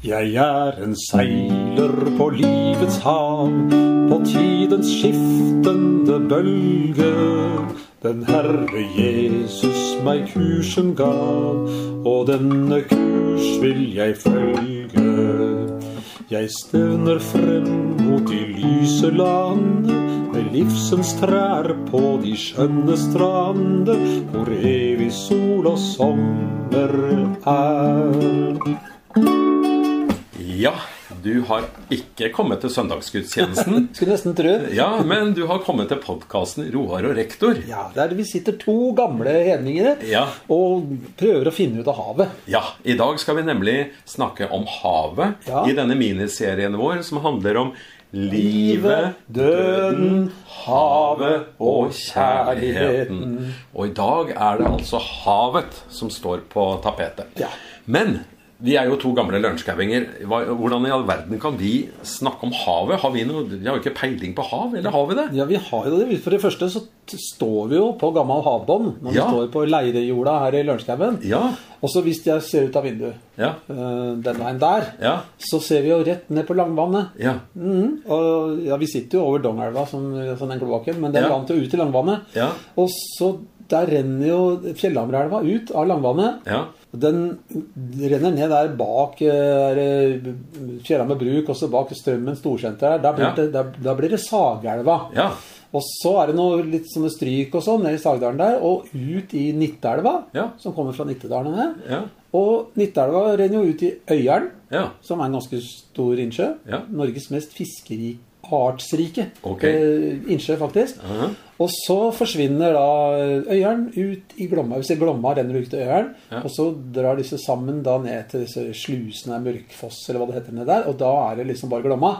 Jeg er en seiler på livets hav, på tidens skiftende bølge. Den Herre Jesus meg kursen gav, og denne kurs vil jeg følge. Jeg stevner frem mot de lyse lande, med livsens trær på de skjønne strande, hvor evig sol og sommer er. Ja, du har ikke kommet til søndagsgudstjenesten. Skulle nesten tro. Ja, men du har kommet til podkasten Roar og rektor. Ja, der vi sitter to gamle hedninger Ja. og prøver å finne ut av havet. Ja, i dag skal vi nemlig snakke om havet Ja. i denne miniserien vår som handler om livet, døden, havet og kjærligheten. Og i dag er det altså havet som står på tapetet. Ja. Men vi er jo to gamle lunsjgauinger. Hvordan i all verden kan vi snakke om havet? Har vi, noe, vi har jo ikke peiling på hav, eller har vi det? Ja, vi har jo det. For det første så står vi jo på gammel havbånd når Ja. vi står på leirejorda her i Lørenskauen. Ja. Og så hvis jeg ser ut av vinduet Ja. eh, den veien der, Ja. så ser vi jo rett ned på Langvannet. Ja. Mhm. Og ja, vi sitter jo over Dongelva, som, som den kloakken, men den Ja. rant jo ut i Langvannet. Ja. Og så der renner jo Fjellhamrelva ut av Langvannet. Ja. Den renner ned der bak eh, Fjellhammer bruk, også bak Strømmen storsenter. Der, blir Ja. det, der, der blir det Sagelva. Ja. Og så er det noe litt sånne stryk og sånn ned i Sagdalen der, og ut i Nittelva, Ja. som kommer fra Nittedalene. Ja. Og Nittelva renner jo ut i Øyeren, Ja. som er en ganske stor innsjø. Ja. Norges mest fiskerik, artsrike Ok. eh, innsjø, faktisk. Mhm. Og så forsvinner da Øyeren ut i Glomma. Vi ser Glomma renner ut til Øyeren. Ja. Og så drar disse sammen da ned til disse slusene, Mørkfoss eller hva det heter ned der. Og da er det liksom bare Glomma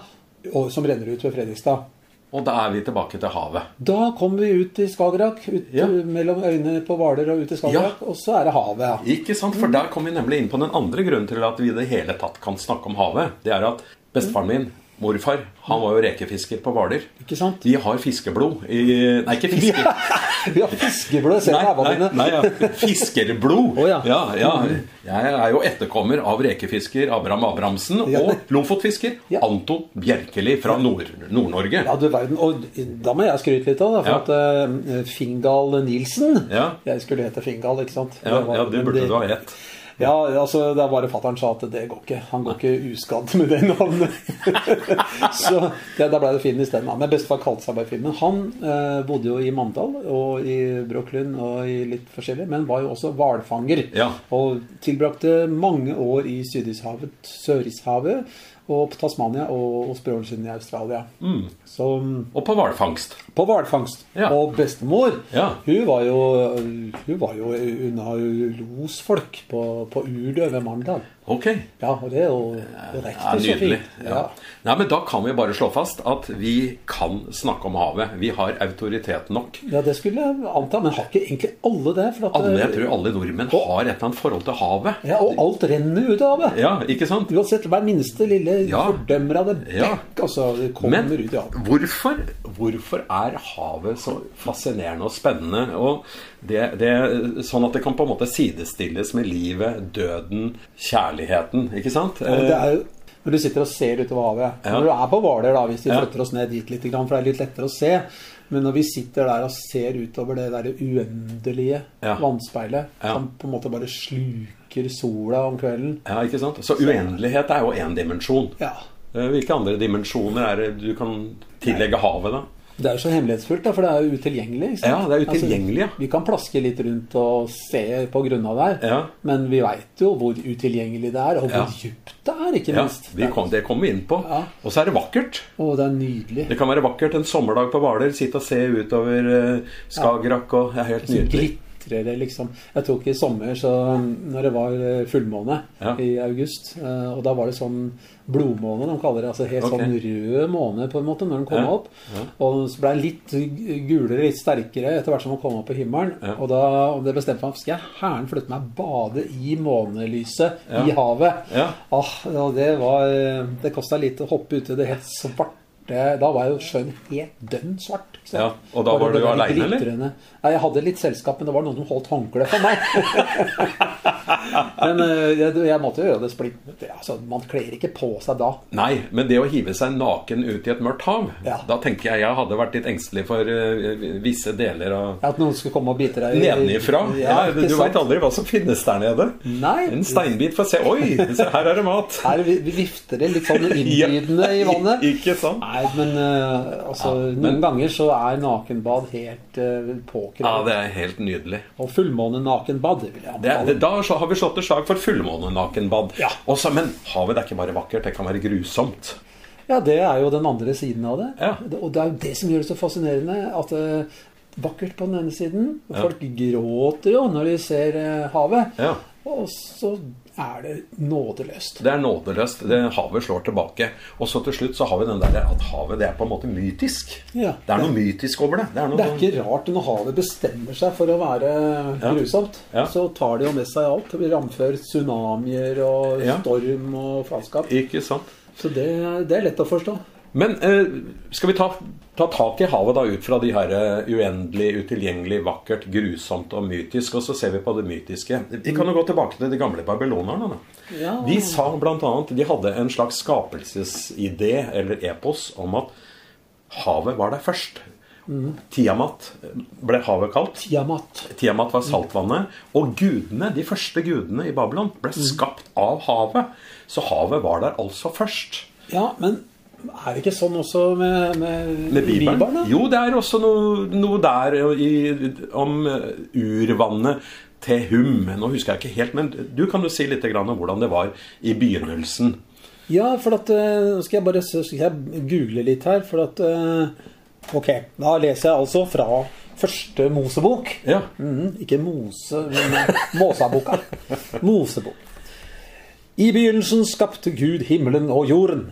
og, som renner ut ved Fredrikstad. Og da er vi tilbake til havet. Da kommer vi ut i Skagerrak, ut Ja. mellom øynene på Hvaler og ut i Skagerrak. Og så er det havet, ja. Ikke sant? For der kom vi nemlig inn på den andre grunnen til at vi i det hele tatt kan snakke om havet. Det er at bestefaren min, morfar, han var jo rekefisker på Hvaler. Vi har fiskeblod i Nei, ikke fiske... Vi har fiskeblod. Se på ræva nei, ja. fiskerblod. Oh, ja. ja, ja. Jeg er jo etterkommer av rekefisker Abraham Abrahamsen og lofotfisker. Anton Bjerkeli fra Nord- Nord-Norge. Ja, du verden. Og da må jeg skryte litt av det. For at uh, Fingal Nilsen Ja. Jeg skulle hete Fingal, ikke sant? Ja, ja, det burde du ha hett. Ja, altså det er bare fatter'n sa at det går ikke. Han går ikke uskadd med det navnet. så det, da ble det Finn isteden. Men bestefar kalte seg bare Finn. Men han eh, bodde jo i Mandal og i Brooklyn og i litt forskjellig, men var jo også hvalfanger. Ja. Og tilbrakte mange år i Sydishavet, Sørishavet og på Tasmania og broren sin i Australia. Så Og på hvalfangst. på hvalfangst. Ja. Og bestemor, Ja. hun var jo Hun var jo unna losfolk på, på Urdø ved Mandal. Ok. Ja, og det er jo riktig Ja, så fint. Ja. Nei, men Da kan vi bare slå fast at vi kan snakke om havet. Vi har autoritet nok. Ja, det skulle jeg anta, men har ikke egentlig alle det? For at, Alle, jeg tror alle nordmenn har et eller annet forhold til havet. Ja, Og alt renner ut av havet. Ja, ikke sant? Uansett hver minste lille Ja. fordømmer av det Ja. bekk, altså, det kommer Men ut i havet. hvorfor, hvorfor er havet så fascinerende og spennende? Og det, det, sånn at det kan på en måte sidestilles med livet, døden, kjærligheten. Ikke sant? Det er jo når du sitter og ser utover havet. Når du er på Hvaler, da, hvis vi flytter oss ned dit litt, for det er litt lettere å se Men når vi sitter der og ser utover det der uendelige Ja. vannspeilet som på en måte bare sluker sola om kvelden Ja, ikke sant? Så uendelighet er jo én dimensjon. Ja. Eh, Hvilke andre dimensjoner er det du kan tillegge havet, da? Det er jo så hemmelighetsfullt, da, for det er jo utilgjengelig. Ja, det er utilgjengelig, ja. Altså, vi kan plaske litt rundt og se på grunn av det Ja. men vi veit jo hvor utilgjengelig det er, og hvor Ja. djupt det er, ikke Ja, minst. vi kom, Det kommer vi inn på. Ja. Og så er det vakkert. Å, det er nydelig. Det kan være vakkert en sommerdag på Hvaler. Sitte og se utover eh, Skagerrak og Det er helt nydelig. Glitrer det, liksom. Jeg tok i sommer, så når det var eh, fullmåne Ja. i august, eh, og da var det sånn blodmåne, de kaller det. Altså helt okay. sånn rød måne, på en måte, når den kom Ja. opp. Ja. Og så ble den litt gulere, litt sterkere etter hvert som den kom opp på himmelen. Og da og det bestemte meg skal jeg hæren flytte meg bade i månelyset i havet. Ah, det var Det kosta litt å hoppe uti det helt svarte svarte Da var jo sjøen helt dønn svart. Ja, og da var, var du aleine, eller? Nei, jeg hadde litt selskap, men det var noen som holdt håndkle for meg. men eh, jeg, jeg måtte jo gjøre det splitt. Altså, man kler ikke på seg da. Nei, men det å hive seg naken ut i et mørkt hav, Ja. da tenker jeg jeg hadde vært litt engstelig for uh, visse deler av At noen skulle komme og bite deg i- Nedenifra. Ja, ja, du sant? veit aldri hva som finnes der nede. Nei. En steinbit for å se Oi, her er det mat! Her vi, vi vifter det litt sånn innbydende i vannet. Ikke sant? Nei, men uh, altså, Ja, men- noen ganger så er nakenbad helt uh, Ja, det er helt nydelig. Og fullmånenakenbad. det vil jeg Det, det, da har vi slått et slag for fullmånenakenbad. Ja. Også, men havet er ikke bare vakkert, det kan være grusomt. Ja, det er jo den andre siden av det. Ja. Og det er jo det som gjør det så fascinerende. At uh, vakkert på den ene siden. Folk Ja. Gråter jo når de ser eh, havet. Ja. Og så er det nådeløst. Det er nådeløst. Det Havet slår tilbake. Og så til slutt så har vi den der at havet det er på en måte mytisk. Ja. Det er noe mytisk over det. Det er noe Det er ikke rart når havet bestemmer seg for å være Ja. grusomt. Ja. Så tar det jo med seg alt. Det ramfør tsunamier og storm og faenskap. Ikke sant? Så det, det er lett å forstå. Men eh, skal vi ta, ta tak i havet da ut fra de her eh, uendelig, utilgjengelig, vakkert, grusomt og mytisk, og så ser vi på det mytiske. Vi kan jo gå tilbake til de gamle babylonerne. Ja. De sa annet, de hadde en slags skapelsesidé eller epos om at havet var der først. Tiamat ble havet kalt. Tiamat. Tiamat var saltvannet. Og gudene, de første gudene i Babylon, ble skapt av havet. Så havet var der altså først. Ja, men er det ikke sånn også med, med, Med Bibelen? Bibelen Jo, det er også noe, noe der i, om eh, urvannet til Hum. Nå husker jeg ikke helt, men du kan jo si litt om hvordan det var i begynnelsen. Ja, for at eh, Nå skal jeg bare skal jeg google litt her, for at eh, Ok, da leser jeg altså fra første Mosebok. Ja. Mhm, ikke Mose, men Måsaboka. Mosebok. I begynnelsen skapte Gud himmelen og jorden.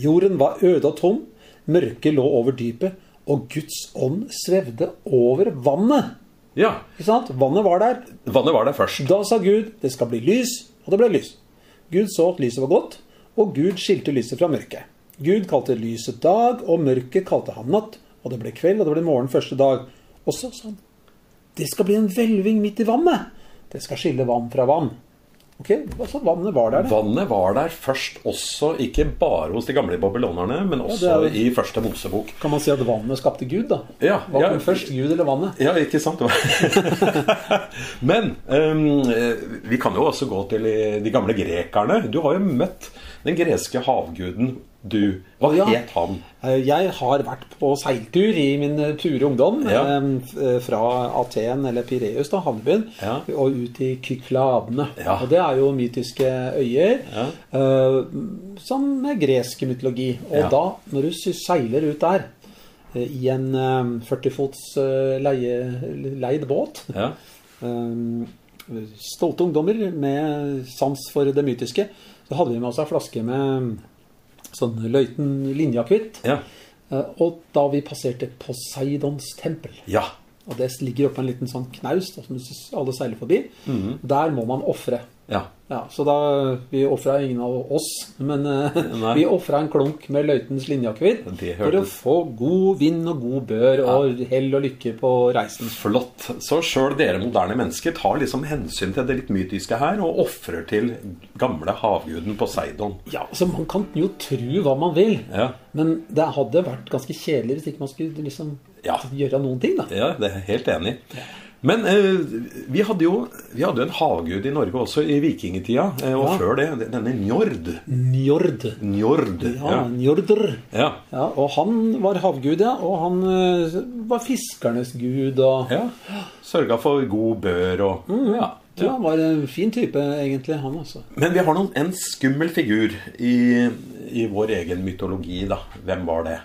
Jorden var øde og tom, mørket lå over dypet, og Guds ånd svevde over vannet. ja. Ikke sant? Vannet var der. Vannet var der først. Da sa Gud, det skal bli lys, og det ble lys. Gud så at lyset var godt, og Gud skilte lyset fra mørket. Gud kalte lyset dag, og mørket kalte han natt. Og det ble kveld, og det ble morgen første dag. Og så sa han, det skal bli en hvelving midt i vannet. Det skal skille vann fra vann. Ok, altså vannet var der. Det. Vannet var der først også, ikke bare hos de gamle babylonerne, men også jo- i første Mosebok. Kan man si at vannet skapte Gud, da? Ja, Hva ja. kom først, Gud eller vannet? Ja, ikke sant? Men um, vi kan jo også gå til de gamle grekerne. Du har jo møtt den greske havguden, du. Hva Ja. het han? Eh, Jeg har vært på seiltur i min ture pure ungdom. Ja. eh, Fra Aten, eller Pireus, da, havnebyen, Ja. og ut i Kykladene. Og det er jo mytiske øyer eh, som med gresk mytologi. Og da, når du seiler ut der eh, i en eh, 40 fots eh, leid båt Ja. eh, Stolte ungdommer med sans for det mytiske. Så hadde vi med oss ei flaske med sånn løyten linjeakevitt. Ja. Eh, Og da vi passerte Poseidons tempel ja. Og det ligger oppe en liten sånn knaus som alle seiler forbi. Mhm. Der må man ofre. Ja. Ja, så da Vi ofra ingen av oss, men eh, vi ofra en klunk med løytens linjeakevitt for å få god vind og god bør og hell og lykke på reisen. Flott. Så sjøl dere moderne mennesker tar liksom hensyn til det litt mytiske her, og ofrer til gamle havguden Poseidon. Ja, så Man kan jo tro hva man vil, Ja. men det hadde vært ganske kjedelig hvis ikke man skulle liksom Ja. gjøre noen ting. da. Ja, det er helt enig i. Men eh, vi, hadde jo, vi hadde en havgud i Norge også i vikingtida, eh, og Ja. før det denne Njord. Njord. Njord. Ja. Njordr. Ja. Ja, og han var havgud, ja. Og han eh, var fiskernes gud. Og ja. Sørga for god bør og ja. ja, han var en fin type, egentlig, han også. Men vi har noen, en skummel figur i, i vår egen mytologi, da. Hvem var det?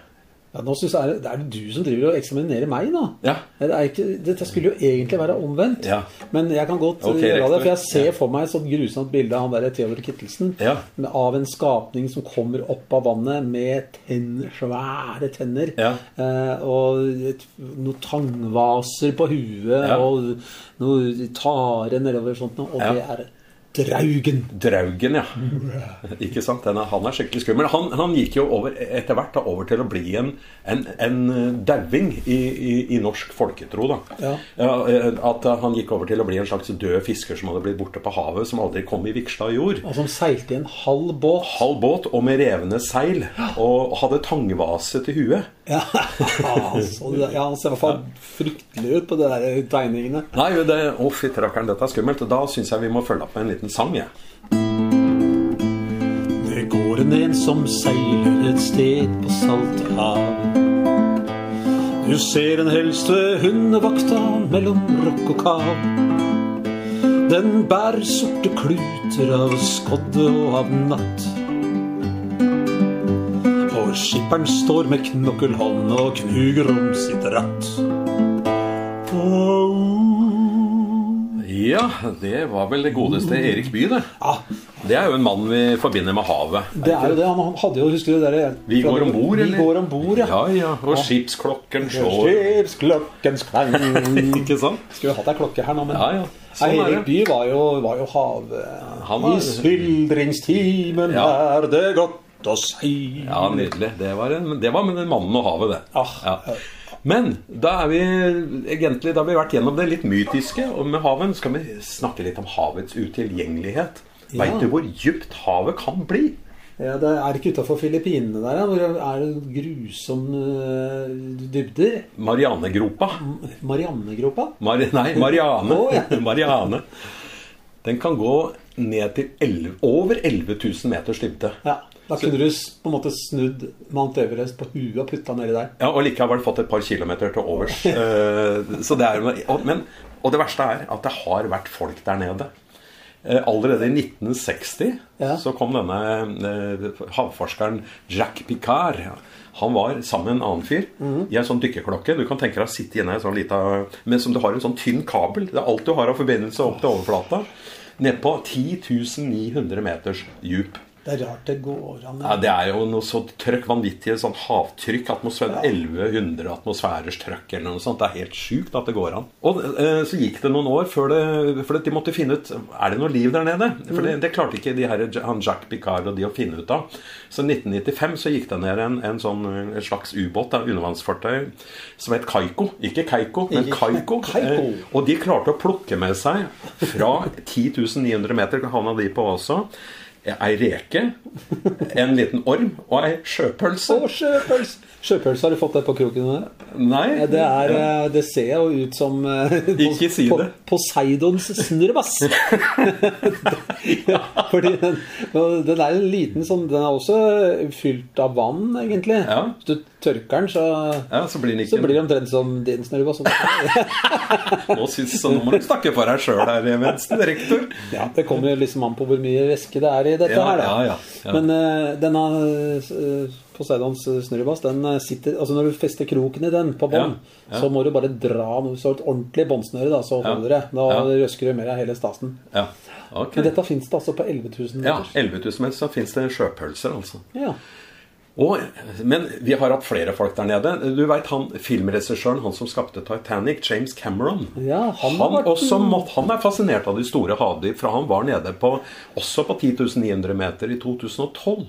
Ja, nå synes jeg Det er det du som driver og eksaminerer meg, da. Ja. Det ikke, dette skulle jo egentlig være omvendt. Ja. Men jeg kan godt okay, gjøre det, for jeg ser for meg et sånt grusomt bilde av han der Theodor Kittelsen. Av en skapning som kommer opp av vannet med tenn, svære tenner. Ja. Eh, og et, noen tangvaser på huet, og noe tare nedover og sånt. Og det er Draugen. Draugen, ja. Ikke sant? Er, han er skikkelig skummel. Han, han gikk jo over, etter hvert da, over til å bli en, en, en dauing i, i, i norsk folketro. da. Ja. eh, At han gikk over til å bli en slags død fisker som hadde blitt borte på havet, som aldri kom i vigsla jord. Og som seilte i en halv båt. Halv båt og med revne seil, og hadde tangvase til huet. Ja, altså, ja, Han ser i hvert fall fryktelig ut på de der tegningene. Nei, det, å rakkeren, dette er skummelt. Da syns jeg vi må følge opp med en liten sang, jeg. Det går en en som seiler et sted på salte hav. Du ser en helst ved hundevakta mellom rokk og kav. Den bærer sorte kluter av skodde og av natt. Og skipperen står med knokkelhånd og knuger om sitt ratt. Ja, det var vel det godeste Erik Bye, det. Ja, Det er jo en mann vi forbinder med havet. det er jo det. Han hadde jo, husker du det der Vi går om bord, Vi går om bord, ja. Ja, ja. Og skipsklokken slår. Skipsklokken sklang Ikke sant? Skulle hatt ei klokke her nå, men Ja, ja. Nei, Sånn er Erik. Bye var jo, var jo hav... Var- I skildringstimen Ja. er det godt å si Ja, nydelig. Det var, en, det var med mannen og havet, det. Ah, Ja. Men da er vi egentlig Da har vi vært gjennom det litt mytiske. Og med havet skal vi snakke litt om havets utilgjengelighet. Ja. Veit du hvor djupt havet kan bli? Ja, det er ikke utafor Filippinene der, hvor er det grusomme eh, dybder. Marianegropa. Marianegropa? Mar nei, Mariane. Å, ja. Mariane. Den kan gå ned til 11, over 11 000 meters dybde. Ja. Da kunne du på en måte snudd Mount Everest på huet og putta nedi der. Ja, Og likevel fått et par kilometer til overs. Eh, så det er, og, men, og det verste er at det har vært folk der nede. Eh, Allerede i 1960 Ja. så kom denne eh, havforskeren Jack Picard. Han var sammen med en annen fyr mm. i en sånn dykkerklokke. Du kan tenke deg å sitte inne i en sånn lita Men som du har en sånn tynn kabel. Det er alt du har av forbindelse opp til overflata. Nedpå 10 900 meters djup. Det er rart det går an. Ja, Det er jo noe så trøkk, vanvittig sånn havtrykk. Atmosfære, 1100 atmosfæres trøkk eller noe sånt. Det er helt sjukt at det går an. Og eh, så gikk det noen år før det For de måtte finne ut Er det noe liv der nede. For det, det klarte ikke de her, han Jack Picard og de å finne ut av. Så i 1995 så gikk det ned en, en sånn en slags ubåt, undervannsfartøy, som het Kaiko. Ikke Keiko, men Kaiko. Kaiko. Eh, og de klarte å plukke med seg fra 10 900 meter, havna de på også, ei reke, en liten orm og ei sjøpølse. Å, sjøpølse! Sjøpølse, har du fått det på kroken? der? Nei, Det, er, eh, det ser jo ut som eh, Ikke si det. Poseidons snurrebass. Fordi den, den er en liten sånn Den er også fylt av vann, egentlig. Ja. Så du tørker den, så, ja, så blir så blir det omtrent som din snurrebass. Nå, synes, så nå må du snakke for deg sjøl her, Vensten, rektor. Ja, det kommer jo liksom an på hvor mye væske det er i dette Ja, her. Da. ja. Men uh, denne uh, Poseidons snurrebass, den eh, sitter Altså når du fester kroken i den på bånn, så må du bare dra noe så et ordentlig båndsnøre, da, så holder det. Da røsker du mer av hele stasen. Ja, ok. Men dette fins det altså på 11 000 meter. Ja, 11 000 meter, så fins det sjøpølser, altså. Ja. Og, men vi har hatt flere folk der nede. Du vet han filmregissøren, han som skapte Titanic, James Cameron. Ja, han han, også han er fascinert av de store havdyp, for han var nede på, også på 10 900 meter i 2012.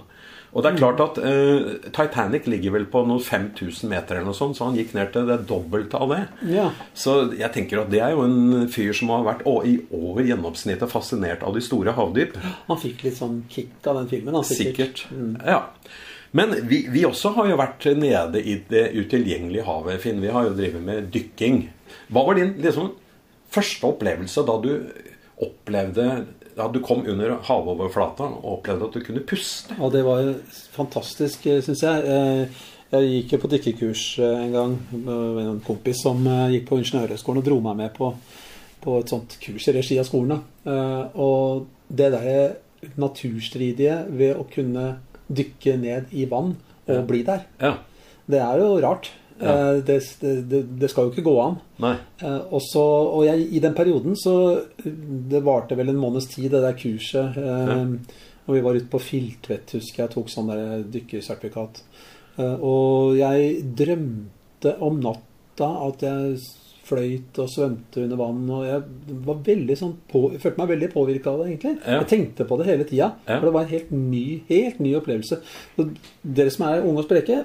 Og det er klart at uh, Titanic ligger vel på noen 5000 meter, eller noe sånt, så han gikk ned til det dobbelte av det. Ja. Så jeg tenker at det er jo en fyr som har vært i over gjennomsnittet fascinert av de store havdyp. Han fikk litt sånn kick av den filmen. Da, sikkert. Sikkert. Ja. Men vi, vi også har jo vært nede i det utilgjengelige havet, Finn. Vi har jo drevet med dykking. Hva var din liksom, første opplevelse da du opplevde Da du kom under havoverflata og opplevde at du kunne puste? Ja, det var fantastisk, syns jeg. Eh, Jeg gikk jo på dykkerkurs eh, en gang med en kompis som eh, gikk på Ingeniørhøgskolen og dro meg med på, på et sånt kurs i regi av skolen. Eh, Og det derre naturstridige ved å kunne dykke ned i vann og bli der, Ja. det er jo rart. Ja. Eh, Det, det, det skal jo ikke gå an. Eh, og så, og jeg, I den perioden så Det varte vel en måneds tid, det der kurset. Ja. Og vi var ute på Filtvet, husker jeg. Tok sånn der dykkersertifikat. Eh, og jeg drømte om natta at jeg fløyt og svømte under vann. Og jeg, var veldig sånn på, jeg følte meg veldig påvirka av det, egentlig. Ja. Jeg tenkte på det hele tida. Ja. For det var en helt ny, helt ny opplevelse. Og dere som er unge og spreke,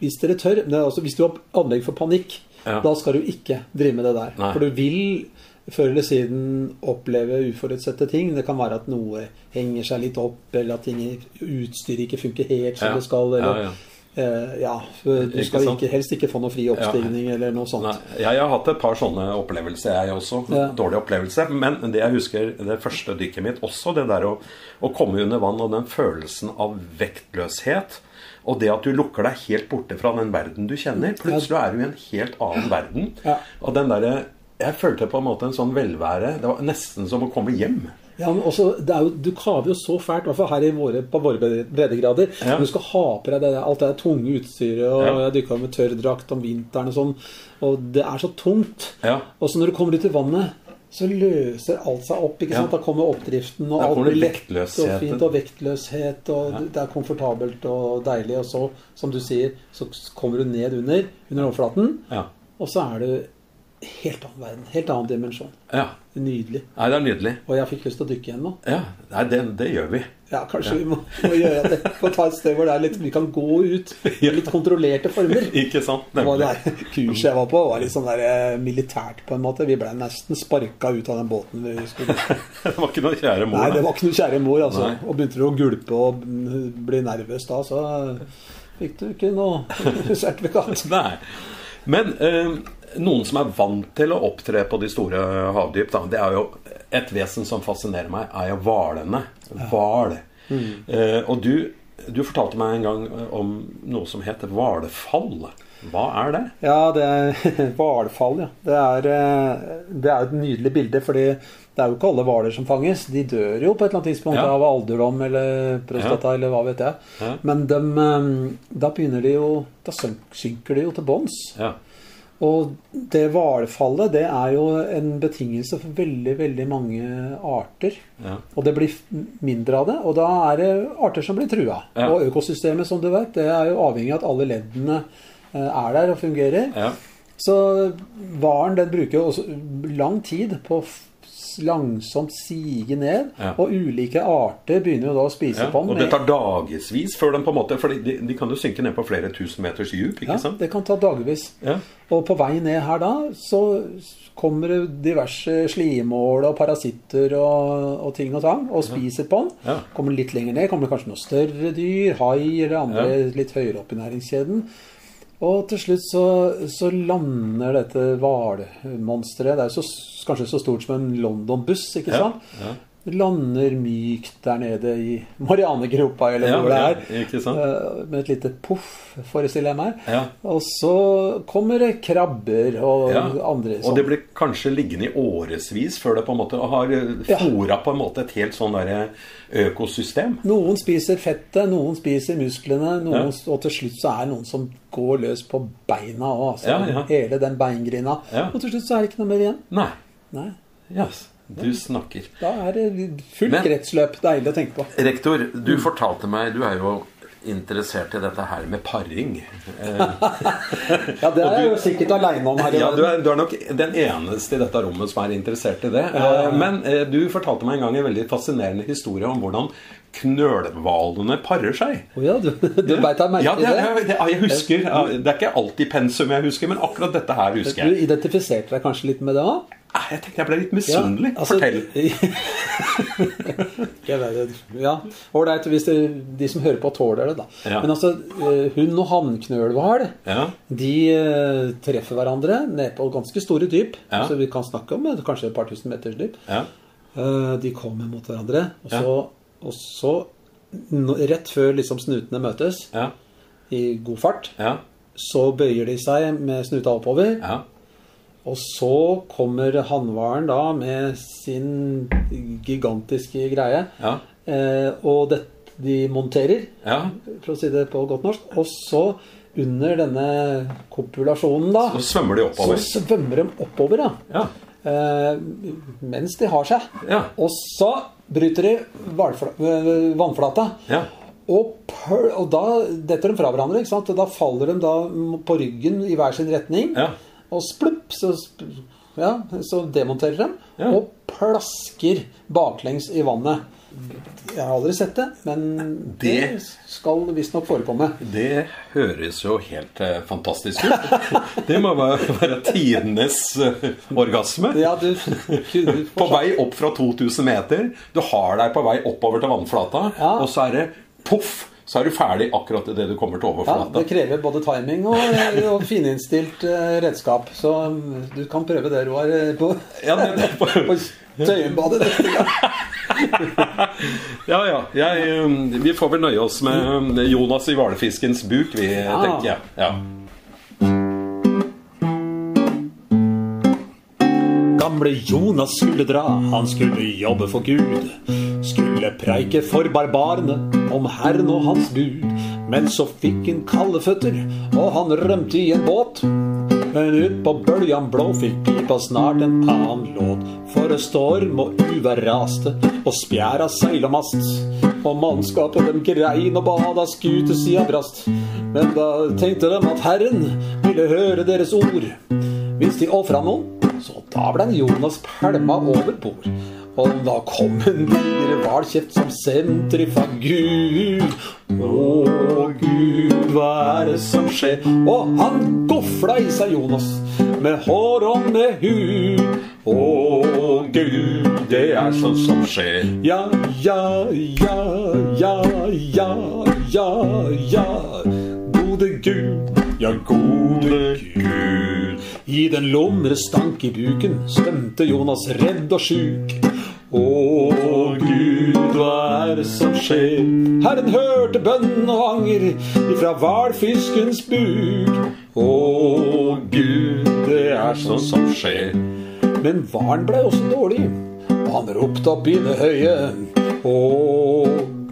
hvis dere tør altså, Hvis du har anlegg for panikk, Ja. da skal du ikke drive med det der. Nei. For du vil før eller siden oppleve uforutsette ting. Det kan være at noe henger seg litt opp, eller at ting, utstyret ikke funker helt som det skal. Eller, Ja, ja. Eh, ja, du skal ikke, helst ikke få noe fri oppstigning eller noe sånt. Nei, jeg har hatt et par sånne opplevelser, jeg også. Ja. Dårlig opplevelse. Men det jeg husker, det første dykket mitt, også det der å, å komme under vann og den følelsen av vektløshet. Og det at du lukker deg helt borte fra den verden du kjenner. Plutselig er du i en helt annen verden. Ja. Og den derre Jeg følte på en måte en sånn velvære. Det var nesten som å komme hjem. Ja, men også, det jo, Du kaver jo så fælt, i hvert fall her i våre, på våre breddegrader. Ja. Men du skal ha på deg det, alt det tunge utstyret, og Ja. jeg dykka med tørrdrakt om vinteren og sånn, og det er så tungt. Ja. Og så når du kommer ut i vannet, så løser alt seg opp. ikke Ja. sant? Da kommer oppdriften, og alt blir lett og fint, og vektløshet, og det er komfortabelt og deilig. Og så, som du sier, så kommer du ned under, under overflaten, Ja. og så er det helt annen verden. Helt annen dimensjon. ja. Nydelig. Nei, det er nydelig. Og jeg fikk lyst til å dykke igjen nå. Ja, Nei, det, det gjør vi. Ja, kanskje vi må, må gjøre det. Ta et sted hvor det er litt, vi kan gå ut i litt kontrollerte former. Ikke sant? Nemlig. det kurset jeg var på, var litt sånn der eh, militært på en måte. Vi ble nesten sparka ut av den båten vi skulle Det var ikke noe kjære mor. Nei, det var ikke noe kjære mor, altså. Nei. Og begynte du å gulpe og bli nervøs da, så fikk du ikke noe sertifikat. Nei. Men eh, noen som er vant til å opptre på de store havdyp, da, det er jo et vesen som fascinerer meg, er jo hvalene. Hval. Eh, og du, du fortalte meg en gang eh, om noe som heter hvalfall. Hva er det? Ja, det er hvalfall, ja. Det er, eh, det er et nydelig bilde, fordi det er jo ikke alle hvaler som fanges. De dør jo på et eller annet tidspunkt Ja. av alderdom eller prostata eller hva vet jeg. Ja. Men dem, eh, da begynner de jo Da synker de jo til bunns. Ja. Og det hvalfallet, det er jo en betingelse for veldig, veldig mange arter. Ja. Og det blir mindre av det, og da er det arter som blir trua. Ja. Og økosystemet, som du vet, det er jo avhengig av at alle leddene eh, er der og fungerer. ja. Så hvalen den bruker jo også lang tid på å langsomt sige ned, Ja. og ulike arter begynner jo da å spise Ja, på den. og det tar dagevis før den på en måte For de, de kan jo synke ned på flere tusen meters dyp, ikke ja, sant? det kan ta dagevis. Ja. Og på vei ned her da, så kommer det diverse slimål og parasitter og, og ting og tang, og spiser på den. Kommer litt lenger ned, kommer det kanskje noen større dyr, hai eller andre litt høyere opp i næringskjeden. Og til slutt så, så lander dette hvalmonsteret Det er jo så, kanskje så stort som en London-buss, ikke Ja, sant? ja. Lander mykt der nede i Marianegropa, eller Ja, hvor det ja, er. ikke sant? Eh, Med et lite poff, forestiller jeg meg. Ja. Og så kommer det krabber og Ja, andre Og det blir kanskje liggende i årevis før det på en måte har Ja. fora på en måte et helt sånn derre økosystem. Noen spiser fettet, noen spiser musklene, noen, Ja. og til slutt så er det noen som går løs på beina òg. Altså, Ja, ja. Hele den beingrina. Ja. Og til slutt så er det ikke noe mer igjen. Nei. Nei. Yes, du snakker. Da er det fullt Men- kretsløp. Deilig å tenke på. Rektor, du fortalte meg Du er jo interessert i dette her med paring. Ja, det er jeg jo sikkert aleine om her i Ja, du er, du er nok den eneste i dette rommet som er interessert i det. Eh, Men eh, du fortalte meg en gang en veldig fascinerende historie om hvordan knølhvalene parer seg. Å ja, du, du beit deg merke Ja, i det, det? det, ja, jeg husker. Ja, Det er ikke alltid pensum jeg husker, men akkurat dette her husker jeg. Du identifiserte deg kanskje litt med det òg? Jeg tenkte jeg ble litt misunnelig. altså- Fortell. Det. ja, ålreit hvis det, de som hører på, tåler det, da. Ja. Men altså, eh, hund og hannknølhval Ja, de eh, treffer hverandre ned på ganske store dyp. Ja. Så vi kan snakke om kanskje et par tusen meters dyp. ja, Eh, De kommer mot hverandre, og Ja. så, og så rett før liksom snutene møtes, ja, i god fart, ja, så bøyer de seg med snuta oppover. ja. Og så kommer hannhvalen da med sin gigantiske greie. ja, Eh, og det, de monterer, ja. for å si det på godt norsk. Og så, under denne kopulasjonen, da, Så svømmer de så oppover. svømmer de oppover, ja. Ja, Eh, mens de har seg. ja, Og så bryter de vannflata. ja. Og, og da detter de fra hverandre. ikke sant? Og da faller de da på ryggen i hver sin retning. ja. og splupp, så, ja, så demonterer de og plasker baklengs i vannet. Jeg har aldri sett det, men det, Det- skal visstnok forekomme. Det høres jo helt eh, fantastisk ut. Det må være, tidenes eh, orgasme. Ja, du, du På vei opp fra 2000 meter. Du har deg på vei oppover til vannflata, Ja. og så er det poff! Så er du ferdig akkurat idet du kommer til overflata. Ja, det krever både timing og, og fininnstilt eh, redskap. Så mm, du kan prøve det, Roar, eh, på, Ja, det- på Tøyenbadet neste gang. Ja, ja. Jeg, eh, vi får vel nøye oss med eh, Jonas i hvalfiskens buk, vi, tenker jeg. Ja. Gamle Jonas skulle dra, han skulle jobbe for Gud. Skulle preike for barbarene om Herren og hans bud. Men så fikk han kalde føtter, og han rømte i en båt. Men ut på bøljan blå fikk pipa snart en annen låt. For storm og uvær raste, og spjæra seila mast. Og mannskapet dem grein og bada skutesida brast. Men da tenkte de at Herren ville høre deres ord. Hvis de ofra noen, så da ble Jonas pælma over bord. Og da kom en videre hvalkjeft som sendte ifra Gud. Å Gud, hva er det som skjer? Og han gofla i seg Jonas med hår og med hud. Å Gud, det er sånn som skjer. Ja, ja, ja, ja, ja, ja, ja. Gode Gud, ja, gode Gud. I den lumre stank i buken svømte Jonas redd og sjuk. Å Gud, hva er det som skjer? Herren hørte bønn og anger ifra hvalfiskens buk. Å er sånn som skjer. Men Varen ble også dårlig, han ropte opp i det høye. Å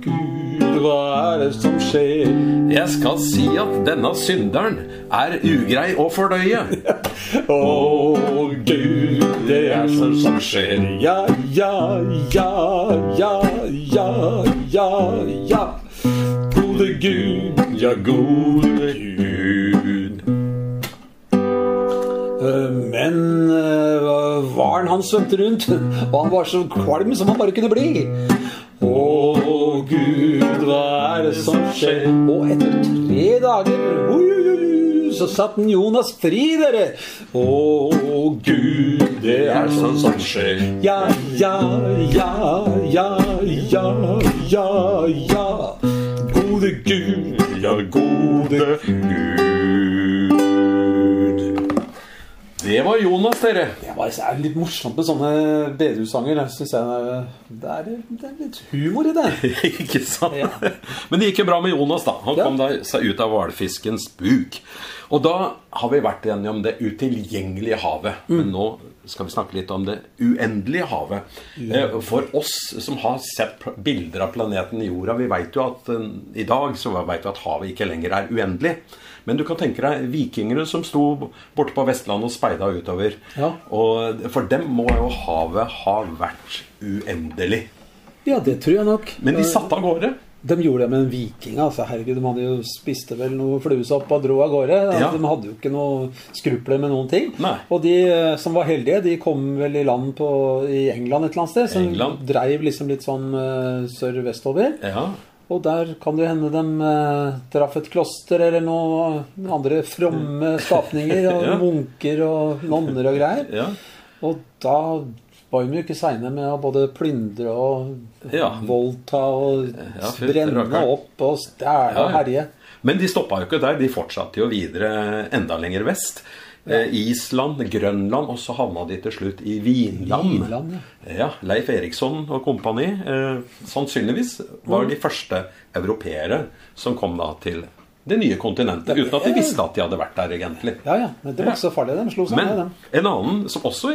Gud, hva er det som skjer? Jeg skal si at denne synderen er ugrei å fordøye. Å Gud, det er sånn som skjer. Ja, ja, ja, ja, ja, ja, ja. Gode Gud, ja, gode Gud. Hvalen han svømte rundt, og han var så kvalm som han bare kunne bli. Å Gud, hva er det som skjer? Og etter tre dager så satt Jonas fri, dere. Å Gud, det er sånn som skjer. Ja, ja, ja, ja, ja, ja, ja. Gode Gud, ja, gode Gud. Det var Jonas, dere. Det var det er litt morsomt med sånne bedehussanger. Det, er, litt humor i det. Ikke sant? Ja. Men det gikk jo bra med Jonas, da. Han Ja. kom seg ut av hvalfiskens buk. Og da har vi vært enige om det utilgjengelige havet. Mm. Men nå skal vi snakke litt om det uendelige havet. Eh, For oss som har sett bilder av planeten i Jorda, vi vet jo at eh, i dag så vet vi at havet ikke lenger er uendelig. Men du kan tenke deg vikingene som sto borte på Vestlandet og speida utover. Ja. Og for dem må jo havet ha vært uendelig. Ja, det tror jeg nok. Men de satte av gårde. De gjorde det med en viking. altså Herregud, De hadde jo spiste vel noe fluesopp og dro av gårde. Ja. De hadde jo ikke noe skrupler med noen ting. Nei. Og de eh, som var heldige, de kom vel i land på, i England et eller annet sted. Som England. dreiv liksom litt sånn uh, sør-vestover. Ja. Og der kan det hende de eh, traff et kloster eller noen andre fromme skapninger. Og Ja. munker og nonner og greier. ja. Og da var de jo ikke seine med å både plyndre og Ja. voldta og Ja, fy, brenne rakker. opp og stjele og herje. Men de stoppa jo ikke der. De fortsatte jo videre enda lenger vest. Eh, Island, Grønland, og så havna de til slutt i Vinland. Vinland, ja. Leif Eriksson og kompani eh, sannsynligvis var de første europeere som kom da til det nye kontinentet. Uten at de visste at de hadde vært der, egentlig. Ja, ja. Men det var ikke så farlig. De slo seg Men ned, dem. en annen som også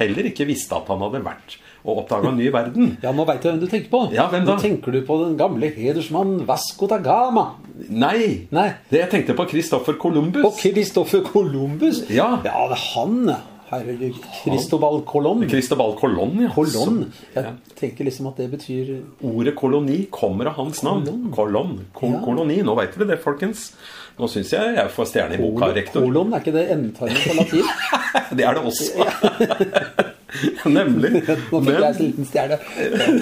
heller ikke visste at han hadde vært og oppdaga en ny verden. Ja, nå veit jeg hvem du tenker på. Ja, hvem da? Nå tenker du på den gamle hedersmann Vasco da Gama. Nei! Nei. Det jeg tenkte på Christoffer Columbus. Og Kristoffer Columbus. Ja. ja, det er han, herregud. Cristobal Colón. Cristobal Colón, ja. Colón. Jeg tenker liksom at det betyr Ordet koloni kommer av hans navn. Kolon. Ja. Koloni. Nå veit dere det, folkens. Nå syns jeg jeg får stjerne i boka, rektor. Kolon, er ikke det endetarmen på latin? Det er det også. Nemlig. Nå fikk jeg Men, en liten stjerne.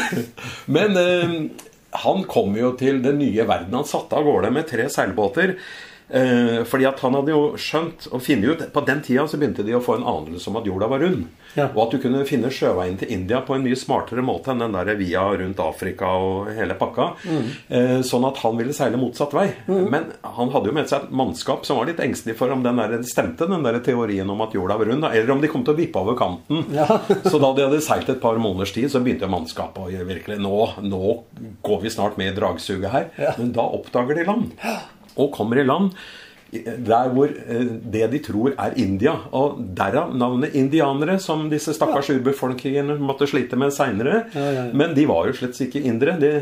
men eh, han kom jo til den nye verden. Han satte av gårde med tre seilbåter. Eh, fordi at han hadde jo skjønt og funnet ut På den tida så begynte de å få en anelse om at jorda var rund. Ja. Og at du kunne finne sjøveien til India på en mye smartere måte enn den der via rundt Afrika og hele pakka. Eh, sånn at han ville seile motsatt vei. Men han hadde jo med seg et mannskap som var litt engstelig for om den der stemte, den der teorien om at jorda var rund. Eller om de kom til å vippe over kanten. Ja. Så da de hadde seilt et par måneders tid, så begynte mannskapet å gjøre virkelig Nå, nå går vi snart med i dragsuget her. Men da oppdager de land. Og kommer i land der hvor eh, det de tror er India. Og derav navnet indianere, som disse stakkars urbefolkningene måtte slite med seinere. Ja, ja, ja. Men de var jo slett ikke indere. Det,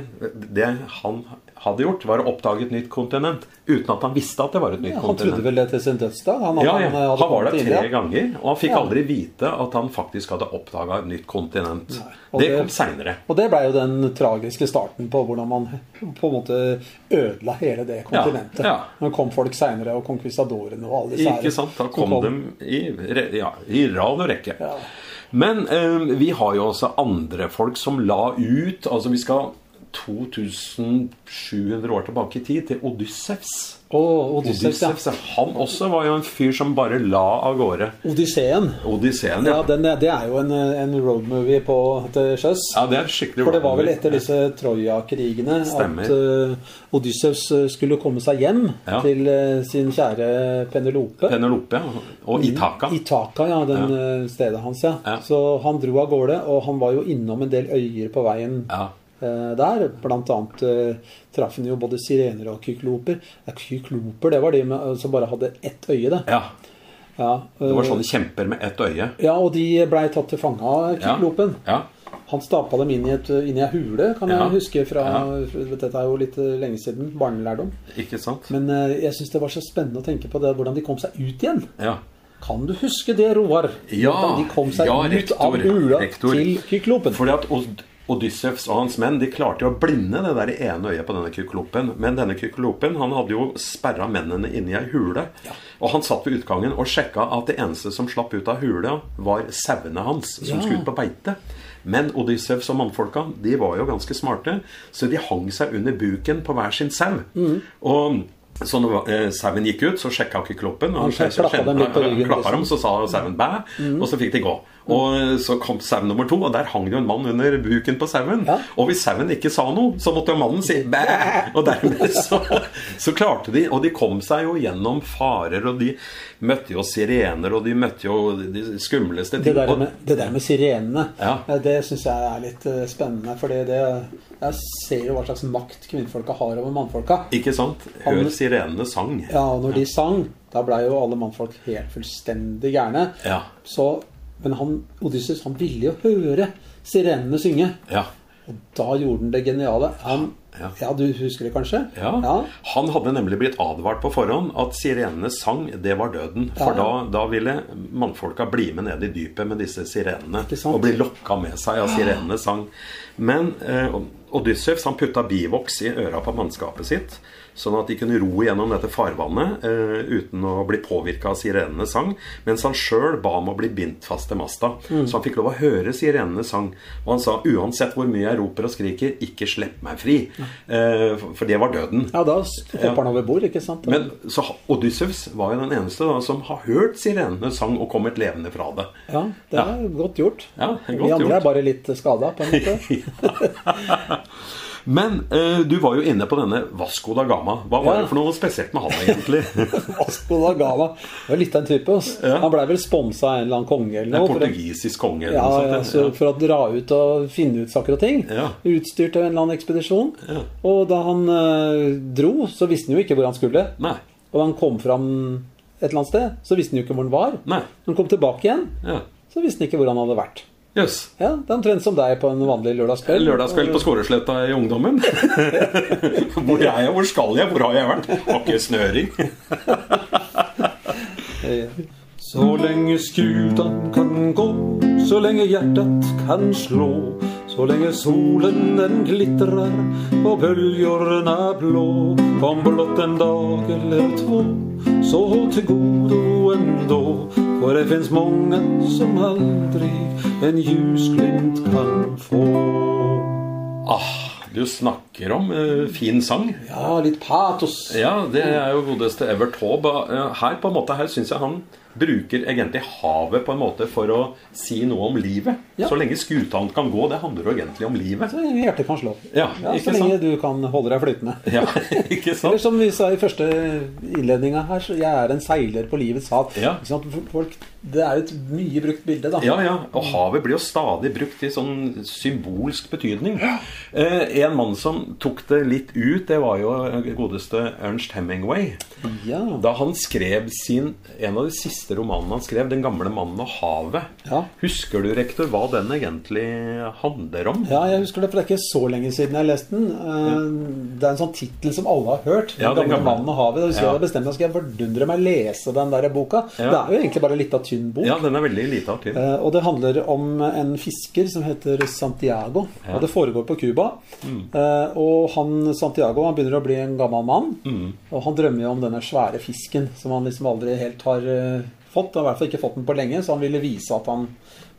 det han hadde gjort, var å oppdage et nytt kontinent uten at han visste at det var et nytt Han trodde vel det til sin dødsdag? Han, Ja, ja. han, Han var der tre ganger, og han fikk Ja. aldri vite at han faktisk hadde oppdaga et nytt kontinent. Det det- kom seinere. Og det blei jo den tragiske starten på hvordan man på en måte ødela hele det kontinentet. ja. Nå kom folk seinere, og konkvistadorene og alle disse her Ikke sant? Da kom, kom de i, ja, i rad og rekke. Ja. Men eh, vi har jo også andre folk som la ut Altså vi skal 2700 år tilbake i tid, til Odyssevs. Og Odysseus, ja. Han også var jo en fyr som bare la av gårde. Odysseen. Odysseen, Ja, ja. den, det er jo en, en roadmovie på til sjøs. Ja, det er skikkelig For det var vel etter disse Troja-krigene at uh, Odysseus eh, skulle komme seg hjem Ja. til uh, sin kjære Penelope. Penelope ja. og Itaka. Itaka, ja. Den ja. stedet hans, ja. Ja. Så han dro av gårde, og han var jo innom en del øyer på veien Ja. Eh, der. Blant annet eh, traff han jo både sirener og kykloper. Ja, kykloper, det var de med, som bare hadde ett øye, det. ja. Ja, Det var eh, sånne kjemper med ett øye. ja, og de blei tatt til fange av kyklopen. Ja. Han stapa dem inn i, et, inn i ei hule, kan jeg huske fra. Dette er jo litt lenge siden. Barnelærdom. Ikke sant? Men jeg syns det var så spennende å tenke på det, hvordan de kom seg ut igjen. Ja. Kan du huske det, Roar? Ja, de kom seg ja, ut av hula rektor. til kyklopen? Fordi at Odyssevs og hans menn de klarte jo å blinde det der ene øyet på denne kyklopen. Men denne kyklopen han hadde jo sperra mennene inne i ei hule. Og han satt ved utgangen og sjekka at det eneste som slapp ut av hula, var sauene hans, som Ja. skulle ut på beite. Men Odyssevs og mannfolka de var jo ganske smarte, så de hang seg under buken på hver sin sau. Mm. Og så når eh, sauen gikk ut, så sjekka kykloppen, Og Han klappa dem litt på ryggen, klappa dem, liksom. så sa sauen bæ, og så fikk de gå. Og så kom sau nummer to, og der hang det jo en mann under buken på sauen. Ja. Og hvis sauen ikke sa noe, så måtte jo mannen si bæ! Og dermed så, så klarte de Og de kom seg jo gjennom farer, og de møtte jo sirener, og de møtte jo de skumleste Det der med, det der med sirenene, Ja. eh, det syns jeg er litt eh, spennende. For det, jeg ser jo hva slags makt kvinnfolka har over mannfolka. Ikke sant? Hør sirenene sang. Ja, og når de sang, da blei jo alle mannfolk helt fullstendig gærne. Ja. Så, men han, Odysseus han ville jo høre sirenene synge. Ja. Og da gjorde han det geniale. Han, Ja. ja. du husker det kanskje? Ja. Han hadde nemlig blitt advart på forhånd at sirenene sang, det var døden. For Ja. da, da ville mannfolka bli med ned i dypet med disse sirenene. Og bli lokka med seg av sirenenes sang. Men eh, Odysseus han putta bivoks i øra på mannskapet sitt. Sånn at de kunne ro gjennom dette farvannet eh, uten å bli påvirka av sirenenes sang. Mens han sjøl ba om å bli bindt fast til masta. Mm. Så han fikk lov å høre sirenenes sang. Og han sa uansett hvor mye jeg roper og skriker, ikke slipp meg fri. Eh, for- det var døden. Ja, da hopper han over bord, ikke sant? Men så Odysseus var jo den eneste da, som har hørt sirenenes sang og kommet levende fra det. ja, det er godt gjort. Ja, er Vi andre gjort. er bare litt skada, på en måte. Men eh, du var jo inne på denne Vasco da Gama. Hva var Ja. det for noe spesielt med han egentlig? Vasco da Gama. Var litt av en type. Ja. Han blei vel sponsa av en eller annen konge eller noe. En portugisisk konge eller Ja, sånt. ja, så for å dra ut og finne ut saker og ting. Utstyrt til en eller annen ekspedisjon. Og da han eh, dro, så visste han jo ikke hvor han skulle. Nei. Og han kom fram et eller annet sted, så visste han jo ikke hvor han var. Nei. Når han kom tilbake igjen, Ja. så visste han ikke hvor han hadde vært. Jøss. Ja, Det er omtrent som deg på en vanlig lørdagskveld. Lørdagskveld på Skåresletta i ungdommen. hvor er jeg? Hvor skal jeg? Hvor har jeg vært? Har ikke snøring. Så lenge skutan kan gå, så lenge hjertet kan slå, så lenge solen den glitrer og er blå, om blott en dag eller to, så hold til godo endå, for det fins mange som aldri en ljusglimt kan få. Ah, du snakker om eh, fin sang. Ja, litt patos. Ja, det er jo godeste Evert Taube. Eh, Her på en måte, her syns jeg han bruker egentlig havet på en måte for å si noe om livet. Ja. Så lenge skuta kan gå, det handler jo egentlig om livet. Så lenge hjertet kan slå. Ja, Ja, ikke så lenge sant? du kan holde deg flytende. Ja, ikke Eller sant? som vi sa i første innledninga her, så jeg er en seiler på livets hav. Ja. Folk, det er jo et mye brukt bilde, da. Ja, ja. Og havet blir jo stadig brukt i sånn symbolsk betydning. Eh, en mann som tok det litt ut, det var jo godeste Ernst Hemingway. Ja. Da han skrev sin, en av de siste romanene han skrev, 'Den gamle mannen og havet'. Ja. Husker du, rektor, hva den egentlig handler om? Ja, jeg husker det, for det er ikke så lenge siden jeg leste den. Eh, Det er en sånn tittel som alle har hørt. 'Den Ja, Den gamle gamle. mannen og havet'. Hvis husker Ja. jeg hadde bestemt meg skal jeg fordundre meg lese den der boka. Det er jo egentlig bare en lita, tynn bok. Ja, den er veldig lita og tid. Eh, og det handler om en fisker som heter Santiago. Og det foregår på Cuba. Mm. og han Santiago han begynner å bli en gammel mann. Og han drømmer jo om denne svære fisken som han liksom aldri helt har eh, fått. Han har i hvert fall ikke fått den på lenge, så han ville vise at han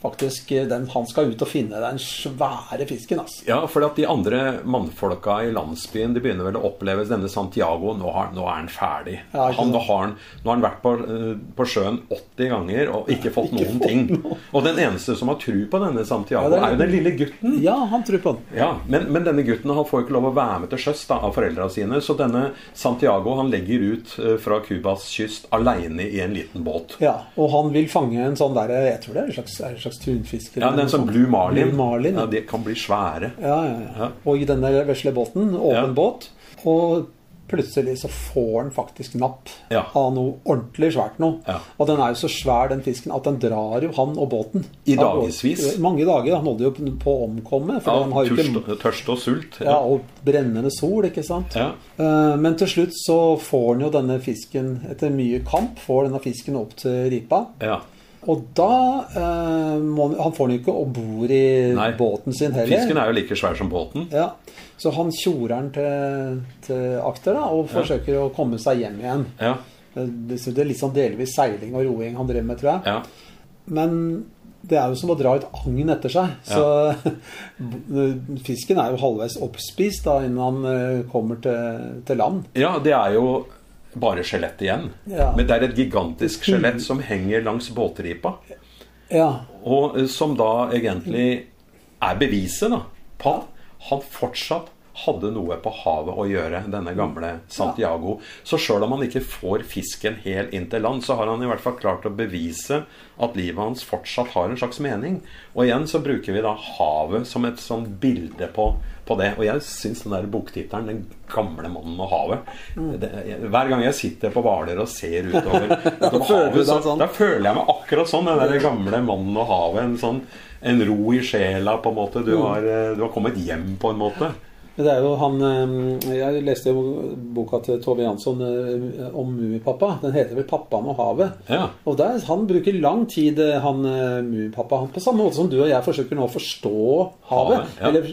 faktisk eh, den, Han skal ut og finne den svære fisken. Altså. Ja, for at de andre mannfolka i landsbyen De begynner vel å oppleve denne Santiago Nå, har, nå er han ferdig. Ja, han, nå, har han, nå har han vært på, eh, på sjøen 80 ganger og ikke fått Ikke noen fått ting. noe. Og den eneste som har tru på denne Santiago, Ja, er- jo den lille gutten. Ja, han tror på den. Ja, men, men denne gutten han får ikke lov å være med til sjøs av foreldra sine. Så denne Santiago han legger ut eh, fra Cubas kyst aleine i en liten båt. Ja, Og han vil fange en sånn derre Jeg tror det er en slags, en slags tunfisk. eller Ja, den som. Blue Marlin. Blue Marlin ja, ja. De kan bli svære. Ja, ja, ja. Ja. Og i denne vesle båten, åpen Ja. båt, og plutselig så får den faktisk napp Ja. av noe ordentlig svært noe. Ja. Og den er jo så svær, den fisken, at den drar jo han og båten. I dagevis. Mange dager. Han holder jo på å omkomme. Har tørst, ikke tørst og sult. ja, Og brennende sol, ikke sant. Ja. Eh, Men til slutt så får han jo denne fisken, etter mye kamp, får denne fisken opp til ripa. ja. Og da eh, må han får den jo ikke om bord i Nei. båten sin heller. Fisken er jo like svær som båten. Ja, Så han tjorer den til, til akter da, og forsøker å komme seg hjem igjen. Ja, Det det er litt sånn delvis seiling og roing han driver med, tror jeg. ja. Men det er jo som å dra et agn etter seg. Så fisken er jo halvveis oppspist da innen han eh, kommer til, til land. ja det er jo bare skjelett igjen. Ja. Men det er et gigantisk skjelett som henger langs båtripa. Ja, Og som da egentlig er beviset da, på at han fortsatt hadde noe på havet å gjøre, denne gamle Santiago. Så sjøl om han ikke får fisken helt inn til land, så har han i hvert fall klart å bevise at livet hans fortsatt har en slags mening. Og igjen så bruker vi da havet som et sånn bilde på, på det. Og jeg syns den der boktittelen 'Den gamle mannen og havet' det, Hver gang jeg sitter på Hvaler og ser utover, utover havet, så, sånn? da føler jeg meg akkurat sånn. Den der gamle mannen og havet. En sånn en ro i sjela, på en måte. Du har, eh, du har kommet hjem, på en måte. Det er jo han eh, Jeg leste jo boka til Tove Jansson eh, om Mummipappa. Den heter vel 'Pappaen og havet'. Ja. Og der, Han bruker lang tid, eh, han eh, Mummipappa. På samme måte som du og jeg forsøker nå å forstå havet. Havet, ja. Eller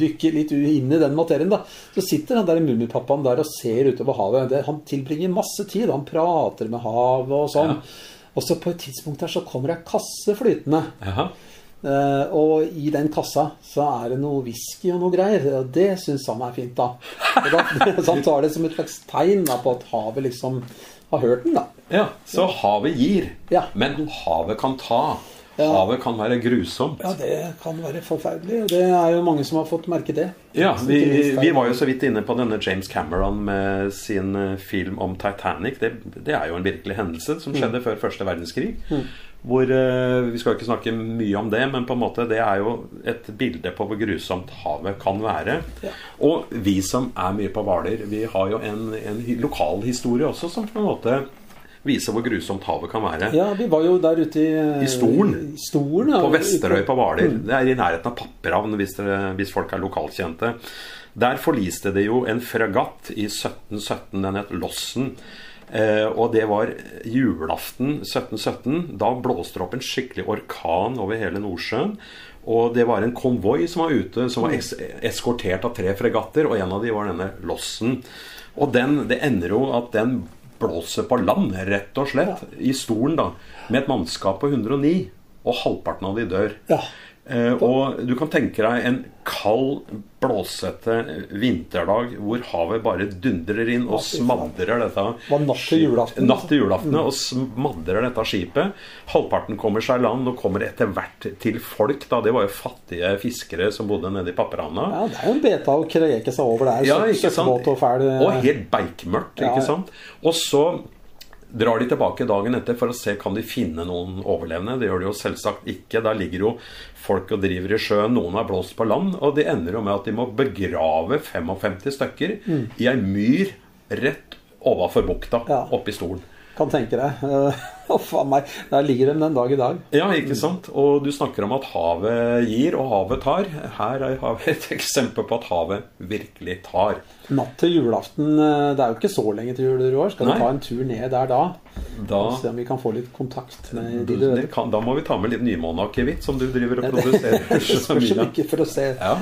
dykke litt inn i den materien. da Så sitter han der Mummipappaen der og ser utover havet. Det, han tilbringer masse tid. Han prater med havet og sånn. Ja. Og så på et tidspunkt her så kommer ei kasse flytende. Jaha. Eh, og i den kassa så er det noe whisky og noe greier. Og det syns han er fint, da. Og da så han tar det som et slags tegn da, på at havet liksom har hørt den, da. Ja, så havet gir, Ja. men havet kan ta. Ja. Havet kan være grusomt. Ja, det kan være forferdelig. Og det er jo mange som har fått merke det. Ja, vi, vi var jo så vidt inne på denne James Cameron med sin eh, film om Titanic. Det, det er jo en virkelig hendelse som skjedde før første verdenskrig. Hvor eh, Vi skal ikke snakke mye om det, men på en måte det er jo et bilde på hvor grusomt havet kan være. Ja. Og vi som er mye på Hvaler, vi har jo en, en lokal historie også som på en måte viser hvor grusomt havet kan være. Ja, vi var jo der ute i I Stolen. I Stolen, ja. På Vesterøy på Hvaler. Det er i nærheten av Papperavn, hvis, dere- hvis folk er lokalkjente. Der forliste det jo en fregatt i 1717. Den het Lossen. Eh, og det var julaften 1717. Da blåste det opp en skikkelig orkan over hele Nordsjøen. Og det var en konvoi som var ute, som var es eskortert av tre fregatter. Og en av de var denne Lossen. Og den, det ender jo at den blåser på land, rett og slett, i stolen, da. Med et mannskap på 109. Og halvparten av de dør. Ja. Eh, og du kan tenke deg en kald, blåsete vinterdag hvor havet bare dundrer inn og smadrer dette natt til julaften. Natt til julaften, og smadrer dette skipet. Halvparten kommer seg i land og kommer etter hvert til folk. da, Det var jo fattige fiskere som bodde nede i Papperhana. Ja, det er jo en beta å kreke seg over der. Ja, ikke sant? Og, fæl, Og helt beikmørkt, ikke ja. sant? Og så drar de tilbake dagen etter for å se kan de finne noen overlevende. Det gjør de jo selvsagt ikke. Der ligger jo folk og driver i sjøen. Noen har blåst på land. Og det ender jo med at de må begrave 55 stykker Mm. i ei myr rett overfor bukta, Ja. oppi stolen. Kan tenke deg. Faen meg. Der ligger de den dag i dag. Ja, ikke sant? Og du snakker om at havet gir, og havet tar. Her er- har vi et eksempel på at havet virkelig tar. Natt til julaften eh, Det er jo ikke så lenge til jul, år. Skal Nei. vi ta en tur ned der da? Da, Og se om vi kan få litt kontakt med de døde? kan, da må vi ta med litt nymåneakevitt, som du driver og produserer. Spørs ikke for å se Ja.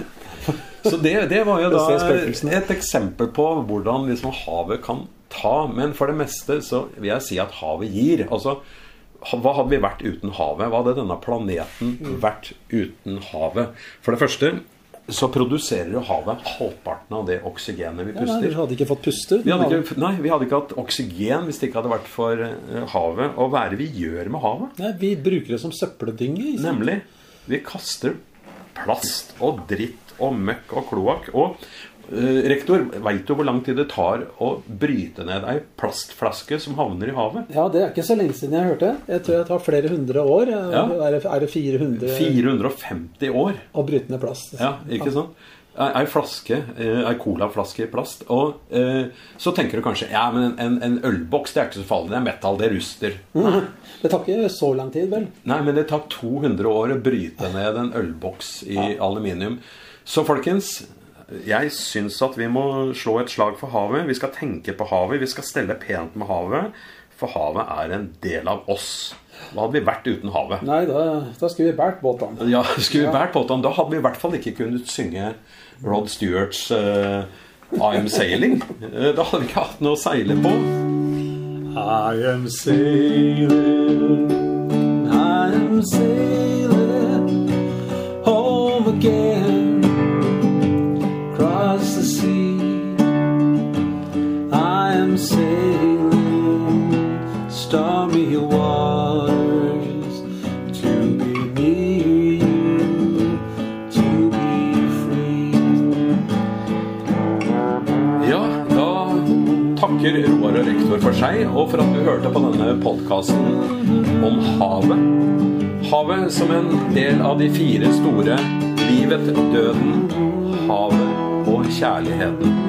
Så det, det var jo da et eksempel på hvordan liksom havet kan ta. Men for det meste så vil jeg si at havet gir. Altså, hva hadde vi vært uten havet? Hva hadde denne planeten vært uten havet? For det første så produserer jo havet halvparten av det oksygenet vi puster. ja, nei. Vi hadde ikke fått puste. Vi ikke, nei, vi hadde ikke hatt oksygen hvis det ikke hadde vært for eh, havet. Og hva er det vi gjør med havet? Nei, vi bruker det som søppeldynge. Nemlig. Vi kaster plast og dritt og møkk og kloakk. Og rektor, veit du hvor lang tid det tar å bryte ned ei plastflaske som havner i havet? Ja, det er ikke så lenge siden jeg hørte. Jeg tror det tar flere hundre år. Ja. Er, det, er det 400 450 år. å bryte ned plast? Ja, ikke sant? Ei ei flaske, eh, ei colaflaske i plast. Og eh, så tenker du kanskje ja, men en, en ølboks det er ikke så farlig. Det er metall, det ruster. Det tar ikke så lang tid, vel? Nei, men det tar 200 år å bryte ned en ølboks i aluminium. Så folkens, jeg syns at vi må slå et slag for havet. Vi skal tenke på havet, vi skal stelle pent med havet. For havet er en del av oss. Hva hadde vi vært uten havet? Nei, da, da skulle vi båret båtene. Ja, Skulle vi båtene, da hadde vi i hvert fall ikke kunnet synge Rod Stewarts uh, I'm Sailing. Eh, Da hadde vi ikke hatt noe å seile på. I am sailing, som en del av de fire store livet, døden, havet og kjærligheten.